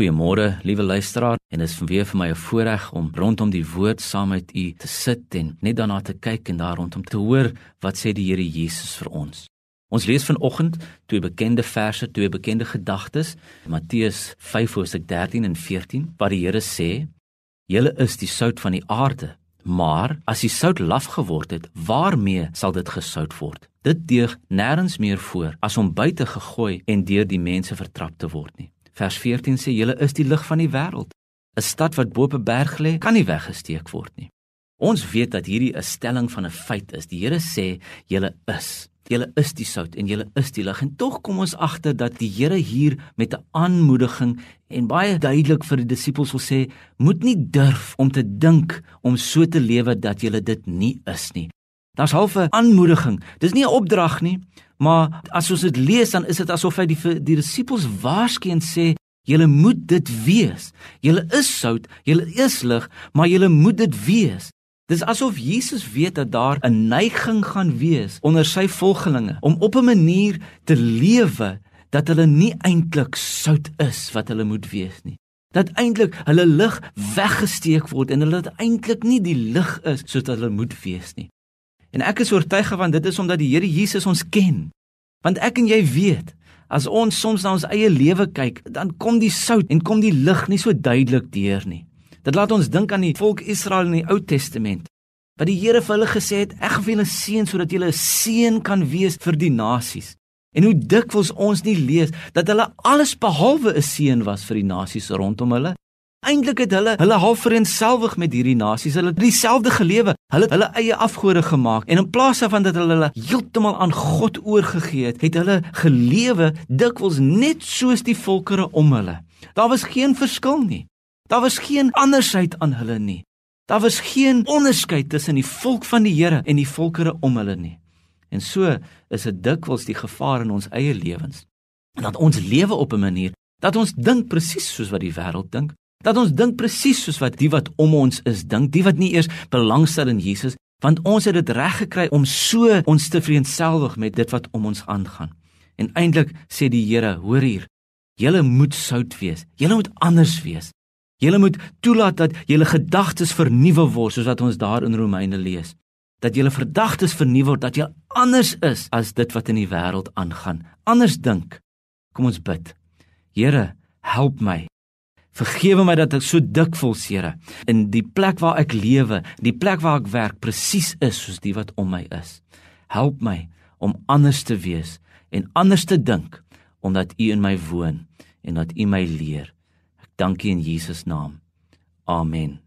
Goeiemôre, liewe luisteraar, en dit is weer vir my 'n voorreg om rondom die woord saam met u te sit en net daarna te kyk en daar rondom te hoor wat sê die Here Jesus vir ons. Ons lees vanoggend twee bekende verse, twee bekende gedagtes, Matteus 5:13 en 14, waar die Here sê: "Julle is die sout van die aarde, maar as die sout laf geword het, waarmee sal dit gesout word? Dit deug nêrens meer voor as om buite gegooi en deur die mense vertrap te word nie." Vers 14 sê julle is die lig van die wêreld. 'n Stad wat bo op 'n berg lê, kan nie weggesteek word nie. Ons weet dat hierdie 'n stelling van 'n feit is. Die Here sê julle is. Julle is die sout en julle is die lig. En tog kom ons agter dat die Here hier met 'n aanmoediging en baie duidelik vir die disippels wil sê, moet nie durf om te dink om so te lewe dat julle dit nie is nie. Daar's half 'n aanmoediging. Dis nie 'n opdrag nie, Maar as ons dit lees dan is dit asof hy die die disippels waarskyn sê julle moet dit wees. Julle is sout, julle is lig, maar julle moet dit wees. Dis asof Jesus weet dat daar 'n neiging gaan wees onder sy volgelinge om op 'n manier te lewe dat hulle nie eintlik sout is wat hulle moet wees nie. Dat eintlik hulle lig weggesteek word en hulle eintlik nie die lig is soos hulle moet wees nie. En ek is oortuig van dit is omdat die Here Jesus ons ken. Want ek en jy weet, as ons soms na ons eie lewe kyk, dan kom die sout en kom die lig nie so duidelik deur nie. Dit laat ons dink aan die volk Israel in die Ou Testament. Wat die Here vir hulle gesê het, ek gaan julle seën sodat julle 'n seën kan wees vir die nasies. En hoe dikwels ons nie lees dat hulle alles behalwe 'n seën was vir die nasies rondom hulle Eintlik het hulle hulle half vereenselwig met hierdie nasies. Hulle het dieselfde gelewe. Hulle het hulle eie afgode gemaak en in plaas daarvan dat hulle hulle heeltemal aan God oorgegee het, het hulle gelewe dikwels net soos die volkere om hulle. Daar was geen verskil nie. Daar was geen andersheid aan hulle nie. Daar was geen onderskeid tussen die volk van die Here en die volkere om hulle nie. En so is dit dikwels die gevaar in ons eie lewens. Dat ons lewe op 'n manier dat ons dink presies soos wat die wêreld dink, Dat ons dink presies soos wat die wat om ons is dink, die wat nie eers belangstel in Jesus, want ons het dit reg gekry om so ons te vriendselwig met dit wat om ons aangaan. En eintlik sê die Here, hoor hier, julle moet sout wees. Julle moet anders wees. Julle moet toelaat dat julle gedagtes vernuwe word soos wat ons daar in Romeine lees. Dat julle gedagtes vernuwe word, dat jy anders is as dit wat in die wêreld aangaan. Anders dink. Kom ons bid. Here, help my Vergewe my dat ek so dikwels, Here, in die plek waar ek lewe, die plek waar ek werk, presies is soos die wat om my is. Help my om anders te wees en anders te dink omdat U in my woon en dat U my leer. Ek dank U in Jesus naam. Amen.